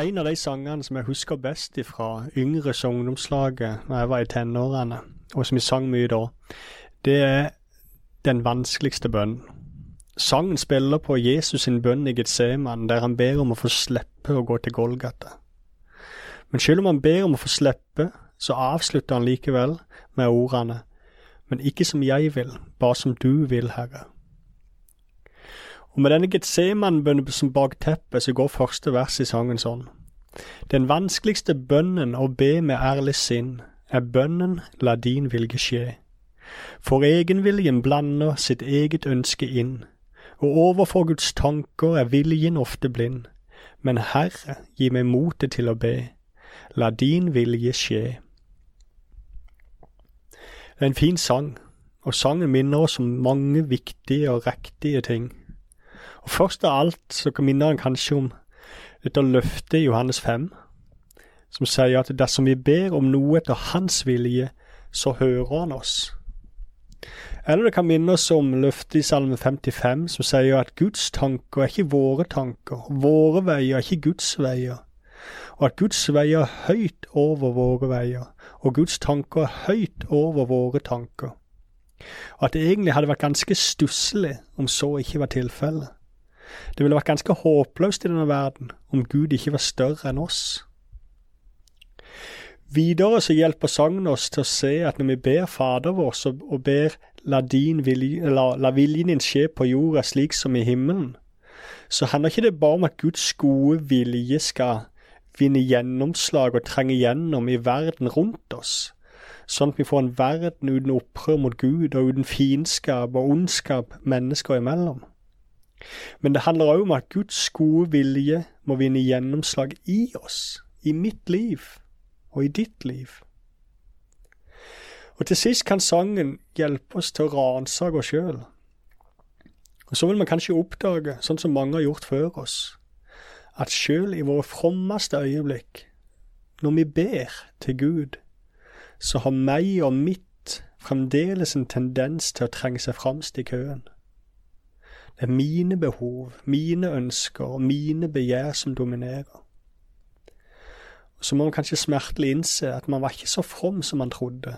En av de sangene som jeg husker best fra yngre ungdomslaget når jeg var i tenårene, og som vi sang mye da, det er Den vanskeligste bønnen. Sangen spiller på Jesus sin bønn i Getseman, der han ber om å få slippe å gå til Golgata. Men selv om han ber om å få slippe, så avslutter han likevel med ordene Men ikke som jeg vil, bare som du vil, Herre. Og med denne Getseman-bønnen som bakteppe, så går første vers i sangen sånn. Den vanskeligste bønnen å be med ærlig sinn, er bønnen la din vilje skje. For egenviljen blander sitt eget ønske inn, og overfor Guds tanker er viljen ofte blind. Men Herre, gi meg motet til å be, la din vilje skje. Det er en fin sang, og sangen minner oss om mange viktige og riktige ting. Og Først av alt så minner han kanskje om dette løftet i Johannes 5, som sier at dersom vi ber om noe etter hans vilje, så hører han oss. Eller det kan minne oss om løftet i Salme 55, som sier at Guds tanker er ikke våre tanker, våre veier er ikke Guds veier, og at Guds veier er høyt over våre veier, og Guds tanker er høyt over våre tanker. Og at det egentlig hadde vært ganske stusslig om så ikke var tilfellet. Det ville vært ganske håpløst i denne verden om Gud ikke var større enn oss. Videre så hjelper sangen oss til å se at når vi ber Fader vår så, og ber la, vilje, la, la viljen din skje på jorda slik som i himmelen, så handler ikke det bare om at Guds gode vilje skal vinne gjennomslag og trenge gjennom i verden rundt oss, sånn at vi får en verden uten opprør mot Gud og uten fiendskap og ondskap mennesker imellom. Men det handler òg om at Guds gode vilje må vinne gjennomslag i oss, i mitt liv og i ditt liv. Og til sist kan sangen hjelpe oss til å ransake oss sjøl. Og så vil man kanskje oppdage, sånn som mange har gjort før oss, at sjøl i våre frommeste øyeblikk, når vi ber til Gud, så har meg og mitt fremdeles en tendens til å trenge seg framst i køen. Det er mine behov, mine ønsker og mine begjær som dominerer. Og Så må man kanskje smertelig innse at man var ikke så from som man trodde,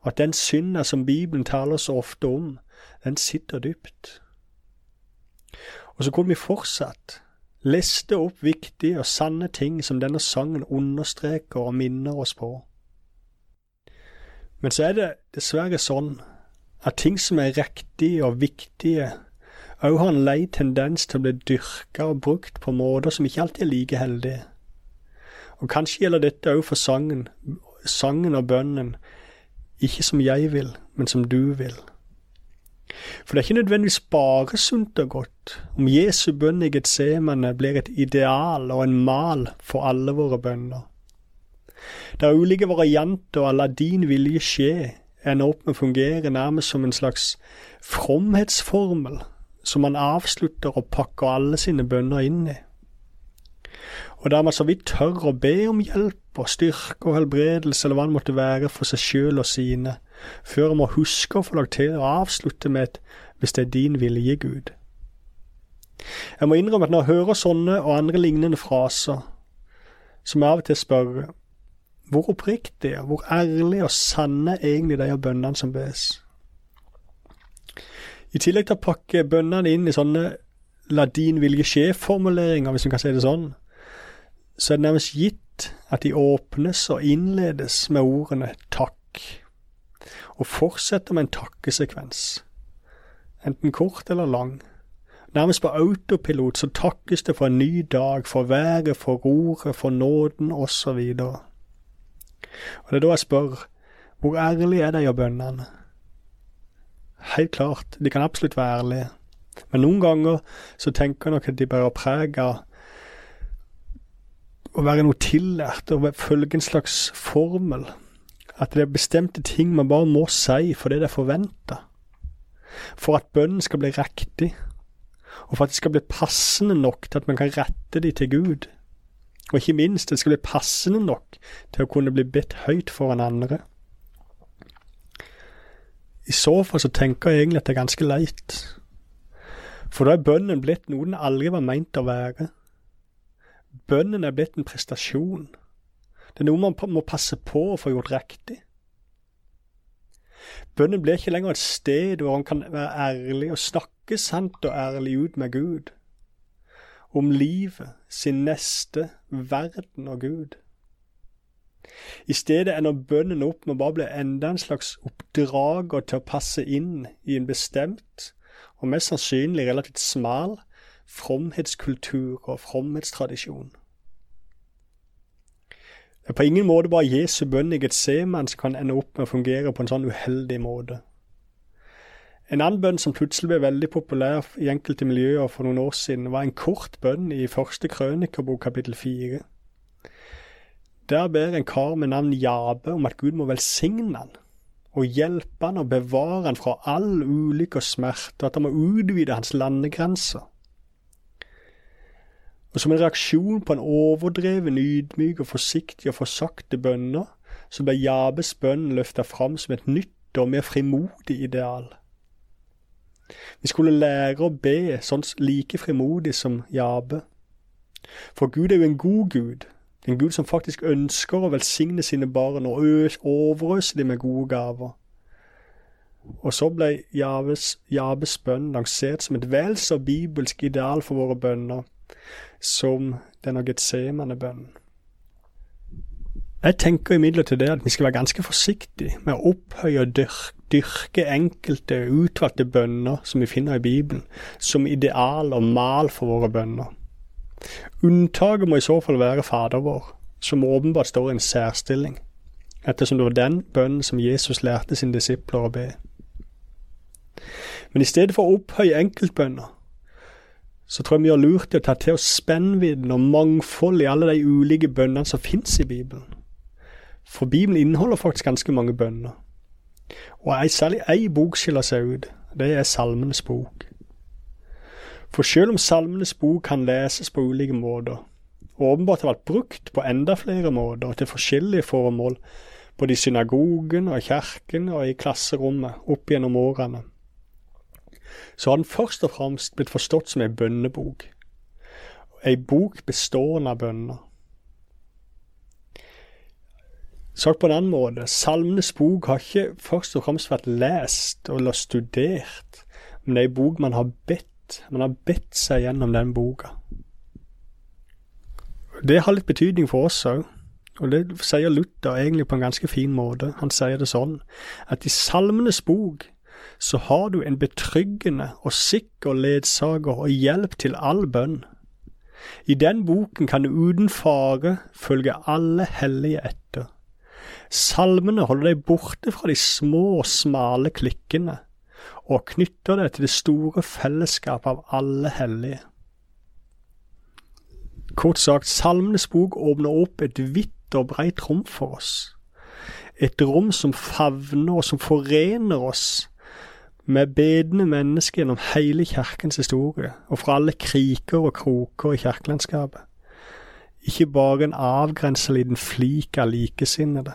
og at den synda som Bibelen taler så ofte om, den sitter dypt. Og så kunne vi fortsatt liste opp viktige og sanne ting som denne sangen understreker og minner oss på. Men så er det dessverre sånn at ting som er riktige og viktige, òg har en lei tendens til å bli dyrka og brukt på måter som ikke alltid er like heldige. Og kanskje gjelder dette òg for sangen, sangen og bønnen, ikke som jeg vil, men som du vil. For det er ikke nødvendigvis bare sunt og godt om Jesu bønn i Getsemane blir et ideal og en mal for alle våre bønner. Det er ulike varianter av la din vilje skje ender opp med å fungere nærmest som en slags fromhetsformel som han avslutter og pakker alle sine bønner inn i. Og der man så vidt tør å be om hjelp og styrke og helbredelse eller hva det måtte være for seg sjøl og sine, før man må huske å få lagt til å avslutte med et hvis det er din vilje, Gud. Jeg må innrømme at når jeg hører sånne og andre lignende fraser, som jeg av og til spørre hvor oppriktige, hvor ærlige og sanne er egentlig de bønnene som bes? I tillegg til å pakke bønnene inn i sånne la din vilje skje-formuleringer, hvis du kan si det sånn, så er det nærmest gitt at de åpnes og innledes med ordene takk, og fortsetter med en takkesekvens, enten kort eller lang. Nærmest på autopilot så takkes det for en ny dag, for været, for roret, for nåden osv. Og, og det er da jeg spør, hvor ærlig er de av bønnene? Helt klart, de kan absolutt være ærlige. Men noen ganger så tenker jeg nok at de bærer preg av å være noe tillært og følge en slags formel. At det er bestemte ting man bare må si fordi det er forventa. For at bønnen skal bli riktig, og for at det skal bli passende nok til at man kan rette de til Gud. Og ikke minst, det skal bli passende nok til å kunne bli bedt høyt foran andre. I så fall så tenker jeg egentlig at det er ganske leit. For da er bønnen blitt noe den aldri var meint å være. Bønnen er blitt en prestasjon. Det er noe man må passe på å få gjort riktig. Bønnen blir ikke lenger et sted hvor han kan være ærlig og snakke sant og ærlig ut med Gud. Om livet, sin neste, verden og Gud. I stedet ender bønnen opp med å bare bli enda en slags oppdrager til å passe inn i en bestemt, og mest sannsynlig relativt smal, fromhetskultur og fromhetstradisjon. Det er på ingen måte bare Jesu bønn i Getseman som kan ende opp med å fungere på en sånn uheldig måte. En annen bønn som plutselig ble veldig populær i enkelte miljøer for noen år siden, var en kort bønn i første krønikerbok kapittel fire. Der ber en kar med navn Jabe om at Gud må velsigne han og hjelpe han og bevare han fra all ulykke og smerte, og at han må utvide hans landegrenser. Og som en reaksjon på en overdreven, ydmyk og forsiktig og forsakte bønner, så ble Jabes bønn løfta fram som et nytt og mer frimodig ideal. Vi skulle lære å be sånn like frimodig som Jabe. For Gud er jo en god Gud, en Gud som faktisk ønsker å velsigne sine barn og overøse dem med gode gaver. Og så ble Jabes, Jabes bønn lansert som et vel så bibelsk ideal for våre bønner som denne Getsemane-bønnen. Jeg tenker imidlertid det at vi skal være ganske forsiktige med å opphøye og dyrke, dyrke enkelte utvalgte bønner som vi finner i Bibelen, som ideal og mal for våre bønner. Unntaket må i så fall være Fader vår, som åpenbart står i en særstilling, ettersom det var den bønnen som Jesus lærte sine disipler å be. Men i stedet for å opphøye enkeltbønner, så tror jeg vi gjør lurt i å ta til oss spennvidden og mangfold i alle de ulike bønnene som finnes i Bibelen. For Bibelen inneholder faktisk ganske mange bønner. Og ei, særlig ei bok skiller seg ut. Det er Salmenes bok. For selv om Salmenes bok kan leses på ulike måter, og åpenbart har vært brukt på enda flere måter og til forskjellige formål, både i synagogen og i kirken og i klasserommet opp gjennom årene, så har den først og fremst blitt forstått som ei bønnebok. Ei bok bestående av bønner. Sagt på en annen måte, Salmenes bok har ikke først og fremst vært lest eller studert, men det er ei bok man har bedt man har bedt seg gjennom den boka. Det har litt betydning for oss òg, og det sier Luther egentlig på en ganske fin måte. Han sier det sånn at i Salmenes bok så har du en betryggende og sikker ledsager og hjelp til all bønn. I den boken kan du uten fare følge alle hellige etter. Salmene holder deg borte fra de små og smale klikkene og knytter det til det store fellesskapet av alle hellige. Kort sagt, Salmenes bok åpner opp et vidt og breit rom for oss. Et rom som favner og som forener oss med bedende mennesker gjennom hele kirkens historie, og fra alle kriker og kroker i kirkelandskapet. Ikke bare en avgrensa liten flik av likesinnede.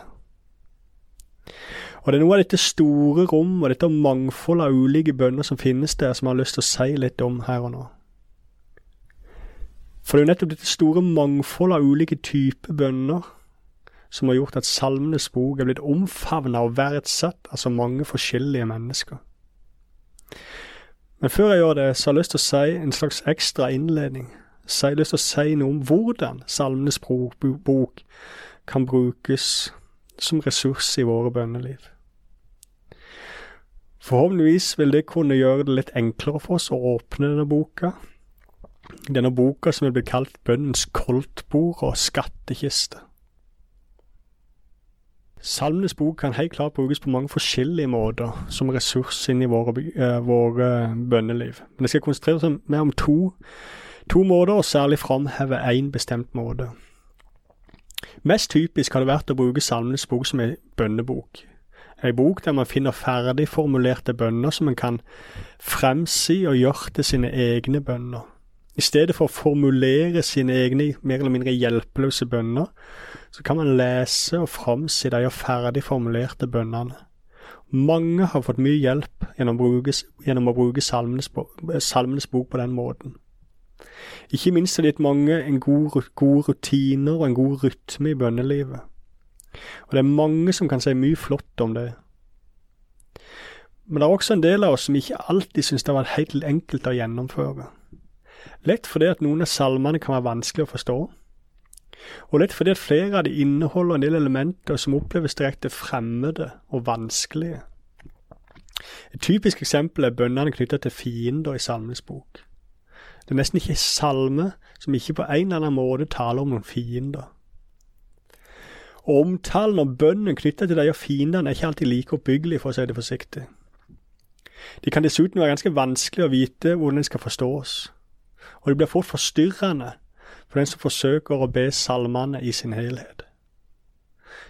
Og det er noe av dette store rom og dette mangfoldet av ulike bønner som finnes der, som jeg har lyst til å si litt om her og nå. For det er jo nettopp dette store mangfoldet av ulike typer bønner som har gjort at Salmenes bok er blitt omfavna og verdsatt av så mange forskjellige mennesker. Men før jeg gjør det, så har jeg lyst til å si en slags ekstra innledning. Så jeg har lyst til å si noe om hvordan Salmenes bok kan brukes som ressurs i våre bønneliv. Forhåpentligvis vil det kunne gjøre det litt enklere for oss å åpne denne boka. Denne boka som vil bli kalt bønnens koldtbord og skattkiste. Salmenes bok kan helt klart brukes på mange forskjellige måter som ressurs inn i våre, uh, våre bønneliv. Men jeg skal konsentrere meg om to, to måter, og særlig framheve én bestemt måte. Mest typisk har det vært å bruke Salmenes bok som en bønnebok ei bok der man finner ferdigformulerte bønner som man kan fremsi og gjøre til sine egne bønner. I stedet for å formulere sine egne mer eller mindre hjelpeløse bønner, så kan man lese og framsi de ferdigformulerte bønnene. Mange har fått mye hjelp gjennom, brukes, gjennom å bruke salmenes, salmenes, bok på den måten. Ikke minst har det gitt mange en god, gode rutiner og en god rytme i bønnelivet. Og det er mange som kan si mye flott om det. Men det er også en del av oss som ikke alltid syns det har vært helt enkelt å gjennomføre. Lett fordi at noen av salmene kan være vanskelig å forstå, og lett fordi at flere av de inneholder en del elementer som oppleves direkte fremmede og vanskelige. Et typisk eksempel er bønnene knytta til fiender i Salmenes bok. Det er nesten ikke salme som ikke på en eller annen måte taler om noen fiender. Og omtalen og bønnen knytta til de fiendene er ikke alltid like oppbyggelig, for å si det forsiktig. De kan dessuten være ganske vanskelig å vite hvordan de skal forstås, og det blir fort forstyrrende for den som forsøker å be salmene i sin helhet.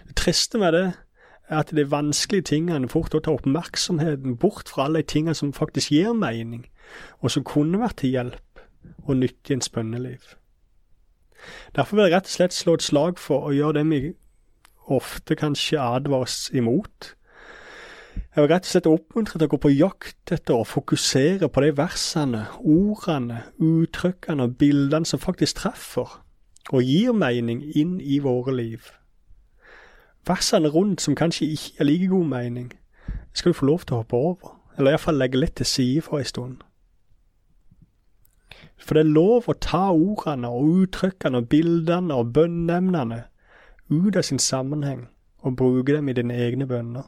Det triste med det er at de vanskelige tingene fort tar oppmerksomheten bort fra alle de tingene som faktisk gir mening, og som kunne vært til hjelp og nyttig i ens bønneliv. Derfor vil jeg rett og slett slå et slag for å gjøre det vi ofte kanskje advares imot. Jeg vil rett og slett oppmuntre til å gå på jakt etter å fokusere på de versene, ordene, uttrykkene og bildene som faktisk treffer og gir mening inn i våre liv. Versene rundt som kanskje ikke gir like god mening, skal du få lov til å hoppe over, eller iallfall legge litt til side for en stund. For det er lov å ta ordene og uttrykkene og bildene og bønneemnene ut av sin sammenheng og bruke dem i dine egne bønner.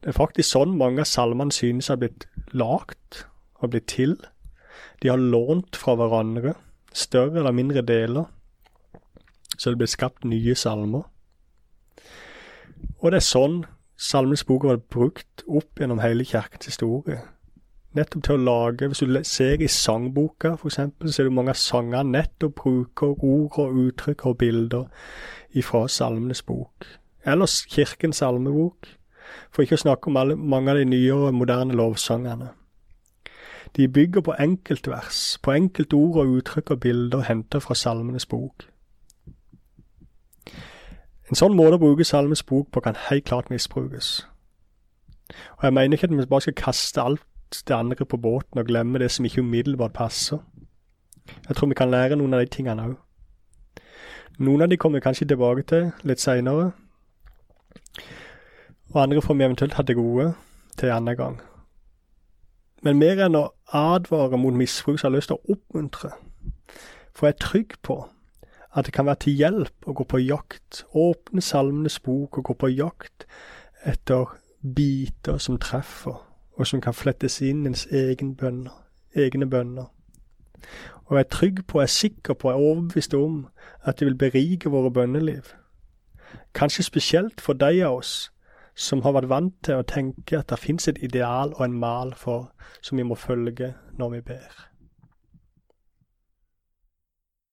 Det er faktisk sånn mange av salmene synes har blitt lagt og blitt til. De har lånt fra hverandre, større eller mindre deler, så det blir skapt nye salmer. Og det er sånn Salmens bok har vært brukt opp gjennom hele kirkens historie nettopp til å lage Hvis du ser i sangboka, eksempel, så er det mange av sangene nettopp bruker ord og uttrykk og bilder ifra Salmenes bok. Eller Kirkens salmebok, for ikke å snakke om alle, mange av de nyere, moderne lovsangene. De bygger på enkeltvers, på enkeltord og uttrykk og bilder hentet fra Salmenes bok. En sånn måte å bruke Salmens bok på kan helt klart misbrukes. Og Jeg mener ikke at vi bare skal kaste alt det andre på båten og glemme det som ikke umiddelbart passer. Jeg tror vi kan lære noen av de tingene òg. Noen av de kommer vi kanskje tilbake til litt seinere. Og andre får vi eventuelt ha til gode til en annen gang. Men mer enn å advare mot misbruk, så har jeg lyst til å oppmuntre. For jeg er trygg på at det kan være til hjelp å gå på jakt, åpne Salmenes bok og gå på jakt etter biter som treffer og som kan flettes inn ens egen bønner, egne bønner. Og jeg er trygg på, jeg er sikker på, jeg er overbevist om at det vil berike våre bønneliv. Kanskje spesielt for de av oss som har vært vant til å tenke at det fins et ideal og en mal for som vi må følge når vi ber.